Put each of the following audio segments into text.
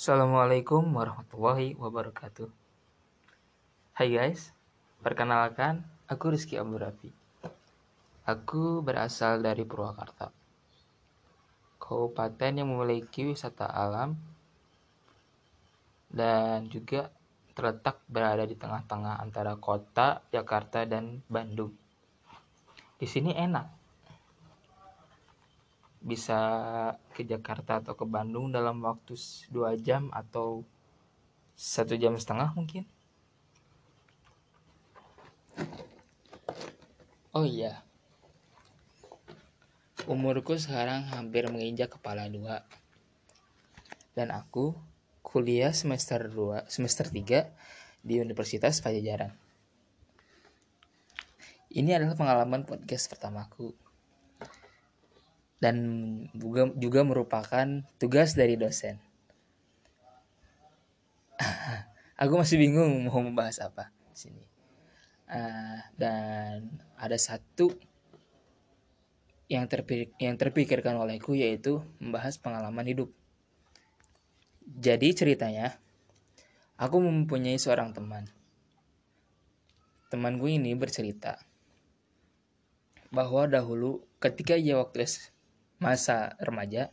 Assalamualaikum warahmatullahi wabarakatuh. Hai guys, perkenalkan aku Rizky Abu Rafi. Aku berasal dari Purwakarta, kabupaten yang memiliki wisata alam dan juga terletak berada di tengah-tengah antara kota Jakarta dan Bandung. Di sini enak, bisa ke Jakarta atau ke Bandung dalam waktu dua jam atau satu jam setengah mungkin. Oh iya, umurku sekarang hampir menginjak kepala dua dan aku kuliah semester 2, semester 3 di Universitas Pajajaran. Ini adalah pengalaman podcast pertamaku dan juga, juga merupakan tugas dari dosen. aku masih bingung mau membahas apa sini. Uh, dan ada satu yang terpikir, yang terpikirkan olehku yaitu membahas pengalaman hidup. Jadi ceritanya, aku mempunyai seorang teman. Temanku ini bercerita bahwa dahulu ketika ia waktu masa remaja,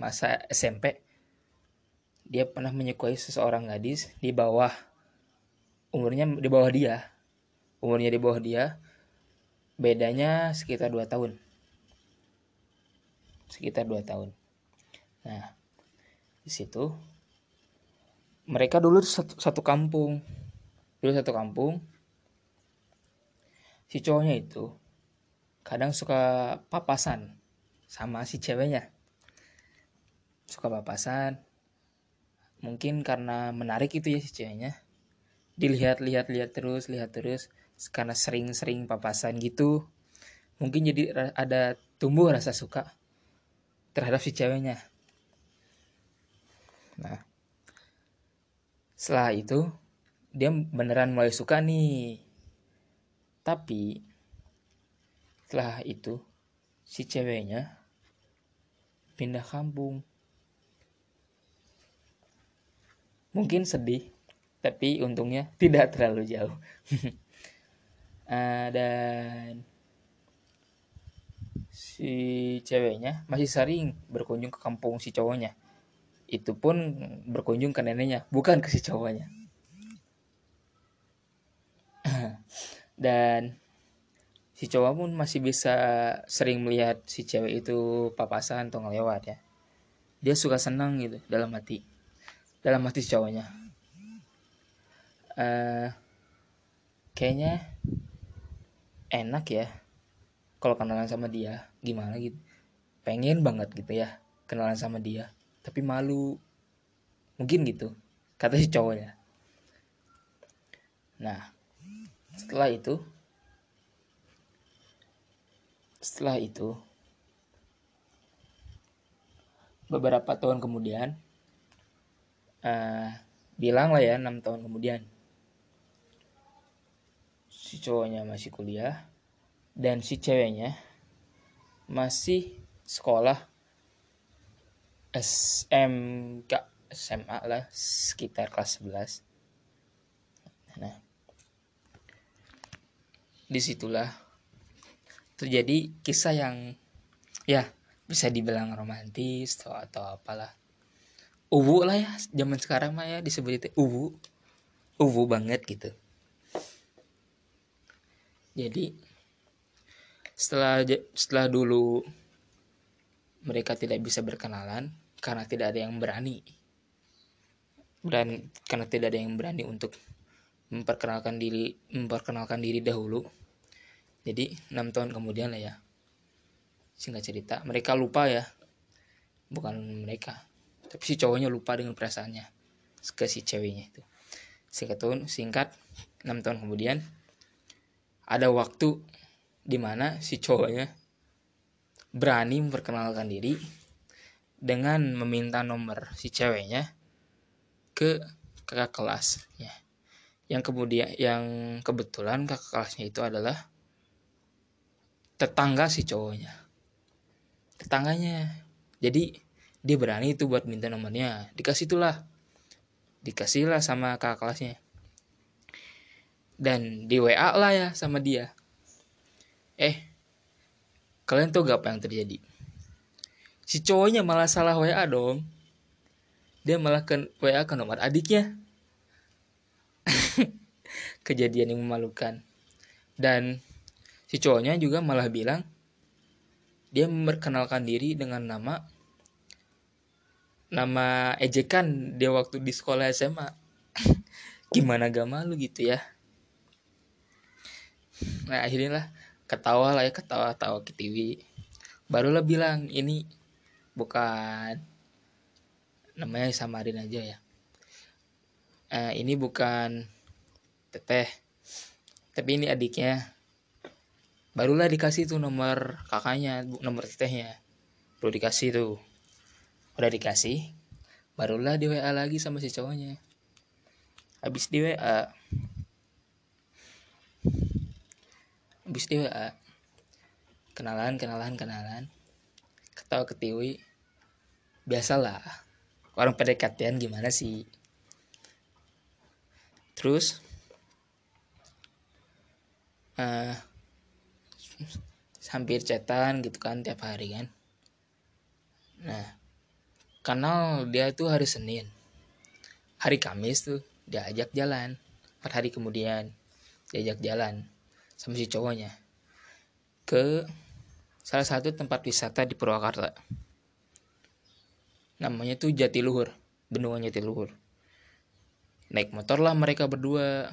masa SMP, dia pernah menyukai seseorang gadis di bawah umurnya di bawah dia. Umurnya di bawah dia, bedanya sekitar 2 tahun. Sekitar 2 tahun. Nah, di situ mereka dulu satu, satu kampung dulu satu kampung si cowoknya itu kadang suka papasan sama si ceweknya. Suka papasan. Mungkin karena menarik itu ya si ceweknya. Dilihat-lihat lihat terus lihat terus. Karena sering-sering papasan gitu mungkin jadi ada tumbuh rasa suka terhadap si ceweknya. Nah, setelah itu dia beneran mulai suka nih. Tapi setelah itu si ceweknya pindah kampung. Mungkin sedih, tapi untungnya tidak terlalu jauh. uh, dan si ceweknya masih sering berkunjung ke kampung si cowoknya itu pun berkunjung ke neneknya bukan ke si cowoknya dan si cowok pun masih bisa sering melihat si cewek itu papasan atau ngelewat ya. Dia suka senang gitu dalam hati. Dalam hati si cowoknya. Uh, kayaknya enak ya kalau kenalan sama dia. Gimana gitu? Pengen banget gitu ya kenalan sama dia tapi malu. Mungkin gitu kata si cowoknya nah setelah itu setelah itu beberapa tahun kemudian uh, bilang lah ya enam tahun kemudian. Si cowoknya masih kuliah dan si ceweknya masih sekolah SMK SMA lah sekitar kelas 11 nah di situlah terjadi kisah yang ya bisa dibilang romantis atau atau apalah. Uwu lah ya zaman sekarang mah ya disebut itu uwu. Uwu banget gitu. Jadi setelah setelah dulu mereka tidak bisa berkenalan karena tidak ada yang berani. Dan karena tidak ada yang berani untuk memperkenalkan diri memperkenalkan diri dahulu jadi enam tahun kemudian lah ya. Singkat cerita mereka lupa ya. Bukan mereka tapi si cowoknya lupa dengan perasaannya ke si ceweknya itu. Singkat tahun singkat enam tahun kemudian ada waktu di mana si cowoknya berani memperkenalkan diri dengan meminta nomor si ceweknya ke kakak kelas ya. Yang kemudian yang kebetulan kakak kelasnya itu adalah tetangga si cowoknya. Tetangganya. Jadi dia berani itu buat minta nomornya dikasih itulah dikasih lah sama kakak kelasnya. Dan di WA lah ya sama dia. Eh kalian tuh gak apa yang terjadi? Si cowoknya malah salah WA dong. Dia malah ke WA ke nomor adiknya. Kejadian yang memalukan. Dan si cowoknya juga malah bilang dia memperkenalkan diri dengan nama nama ejekan dia waktu di sekolah SMA gimana gak malu gitu ya. Nah akhirnya lah ketawa lah ya ketawa-tawa ke TV barulah bilang ini bukan namanya samarin aja ya. Eh, ini bukan teteh tapi ini adiknya barulah dikasih tuh nomor kakaknya nomor tetehnya. Baru dikasih tuh. Udah dikasih barulah di WA lagi sama si cowoknya. Habis di WA habis di WA kenalan kenalan kenalan. Ketawa ketiwi. Biasalah. Orang pendekatan gimana sih? Terus uh, hampir cetan gitu kan tiap hari kan. Nah kenal dia itu hari Senin. Hari Kamis tuh diajak jalan empat hari kemudian diajak jalan sama si cowoknya ke salah satu tempat wisata di Purwakarta. Namanya tuh Jatiluhur benua Jatiluhur. Naik motor lah mereka berdua.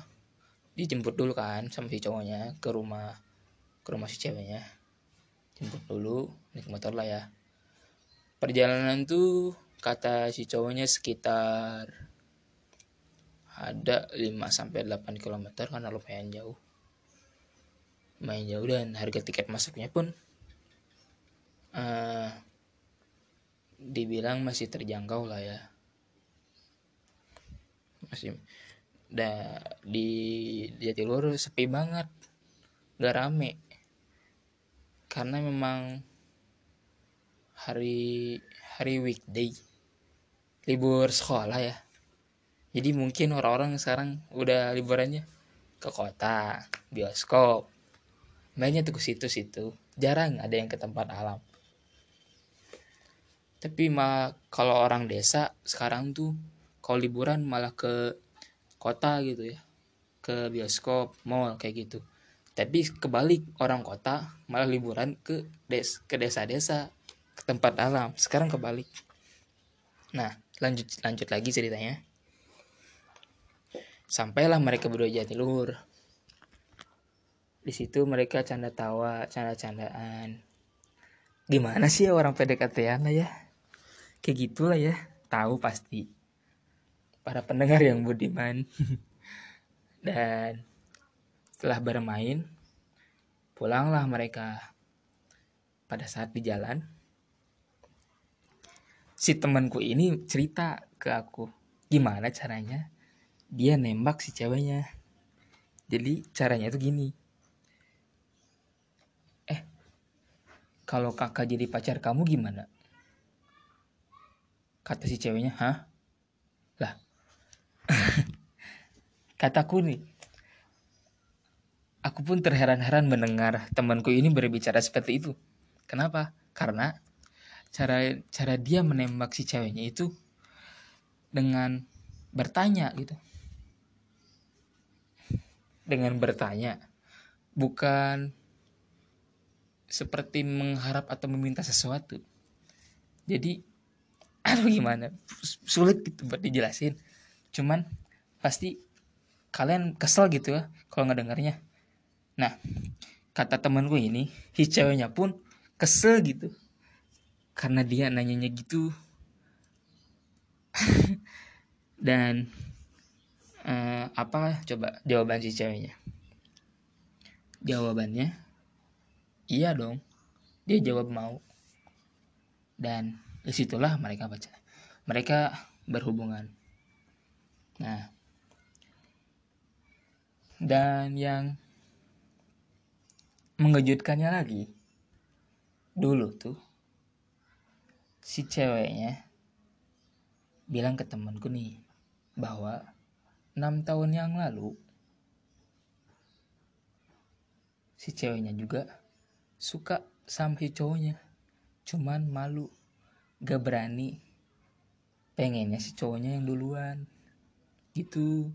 Dijemput dulu kan sama si cowoknya ke rumah ke rumah si ceweknya jemput dulu naik motor lah ya perjalanan tuh kata si cowoknya sekitar ada 5 sampai 8 km karena lumayan jauh. Lumayan jauh dan harga tiket masuknya pun uh, dibilang masih terjangkau lah ya. Masih da, di Jatiluhur sepi banget. Gak rame. Karena memang hari hari weekday libur sekolah ya. Jadi mungkin orang-orang sekarang udah liburannya ke kota bioskop. Mainnya tuh ke situ-situ. Jarang ada yang ke tempat alam. Tapi mah kalau orang desa sekarang tuh kalau liburan malah ke kota gitu ya. Ke bioskop mall kayak gitu tapi kebalik orang kota malah liburan ke des ke desa-desa ke tempat alam. Sekarang kebalik. Nah lanjut lanjut lagi ceritanya. Sampailah mereka berdua luhur. Di situ mereka canda tawa canda candaan gimana sih orang PDKT ya? Kayak gitulah ya. Tahu pasti. Para pendengar yang budiman. Dan setelah bermain pulanglah mereka pada saat di jalan. Si temanku ini cerita ke aku gimana caranya dia nembak si ceweknya. Jadi caranya tuh gini. Eh kalau kakak jadi pacar kamu gimana? Kata si ceweknya hah? Lah kataku nih aku pun terheran-heran mendengar temanku ini berbicara seperti itu. Kenapa? Karena cara cara dia menembak si ceweknya itu dengan bertanya gitu. Dengan bertanya bukan seperti mengharap atau meminta sesuatu. Jadi aduh gimana? Sulit gitu buat dijelasin. Cuman pasti kalian kesel gitu ya kalau ngedengarnya nah kata temanku ini si ceweknya pun kesel gitu. Karena dia nanyanya gitu. Dan uh, apa coba jawaban si ceweknya? Jawabannya iya dong. Dia jawab mau. Dan di situlah mereka baca mereka berhubungan. Nah dan yang mengejutkannya lagi. Dulu tuh si ceweknya bilang ke temanku nih bahwa enam tahun yang lalu si ceweknya juga suka sama si cowoknya. Cuman malu gak berani pengennya si cowoknya yang duluan. Gitu.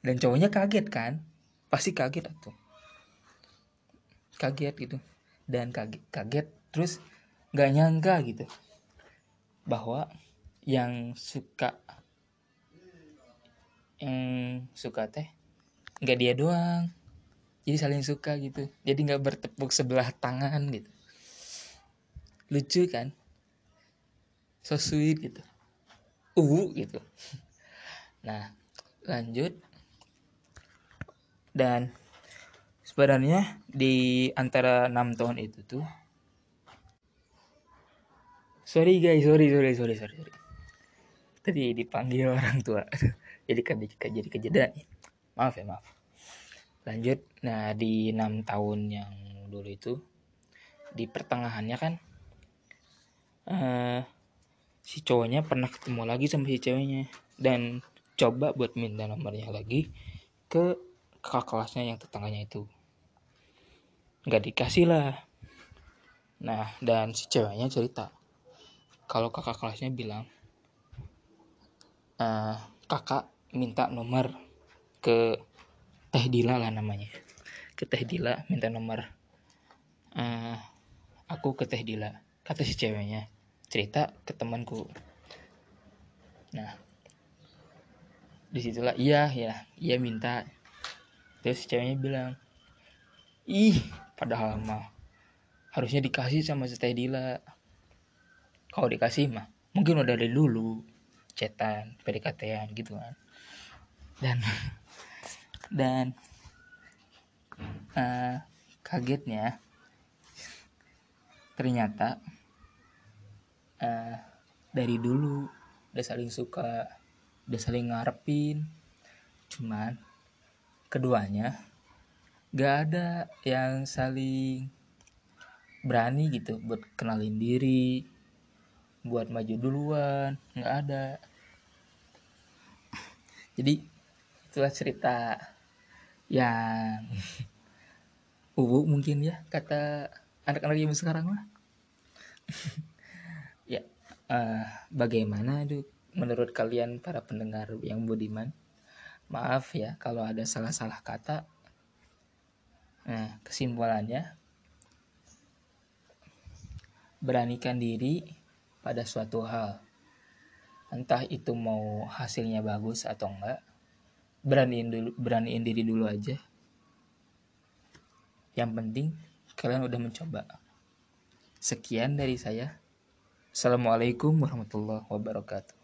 Dan cowoknya kaget kan? Pasti kaget tuh kaget gitu. Dan kaget kaget terus gak nyangka gitu bahwa yang suka yang suka teh nggak dia doang. Jadi saling suka gitu. Jadi nggak bertepuk sebelah tangan gitu. Lucu kan? So sweet gitu. Uh gitu. Nah lanjut. Dan sebenarnya di antara enam tahun itu tuh. Sorry guys sorry sorry sorry sorry, sorry. tadi dipanggil orang tua. Jadi kan jadi kejeda maaf ya maaf. Lanjut. Nah di enam tahun yang dulu itu di pertengahannya kan uh, si cowoknya pernah ketemu lagi sama si ceweknya. Dan coba buat minta nomornya lagi ke kakak kelasnya yang tetangganya itu nggak dikasih lah. Nah dan si ceweknya cerita. Kalau kakak kelasnya bilang uh, kakak minta nomor ke Teh Dila lah namanya. Ke Teh Dila minta nomor. Uh, aku ke Teh Dila kata si ceweknya. Cerita ke temanku. Nah di situlah iya ya iya minta. Terus ceweknya bilang ih padahal mah harusnya dikasih sama si Teh Dila. Kalau dikasih mah mungkin udah dari dulu cetan PDKT-an gitu kan. Dan dan uh, kagetnya ternyata uh, dari dulu udah saling suka udah saling ngarepin. Cuman keduanya gak ada yang saling berani gitu buat kenalin diri buat maju duluan nggak ada. Jadi itulah cerita yang ubu mungkin ya kata anak-anak yang sekarang lah. Ya uh, bagaimana tuh menurut kalian para pendengar yang budiman? Maaf ya kalau ada salah-salah kata nah kesimpulannya beranikan diri pada suatu hal. Entah itu mau hasilnya bagus atau enggak beraniin dulu beraniin diri dulu aja. Yang penting kalian udah mencoba. Sekian dari saya. Assalamualaikum warahmatullahi wabarakatuh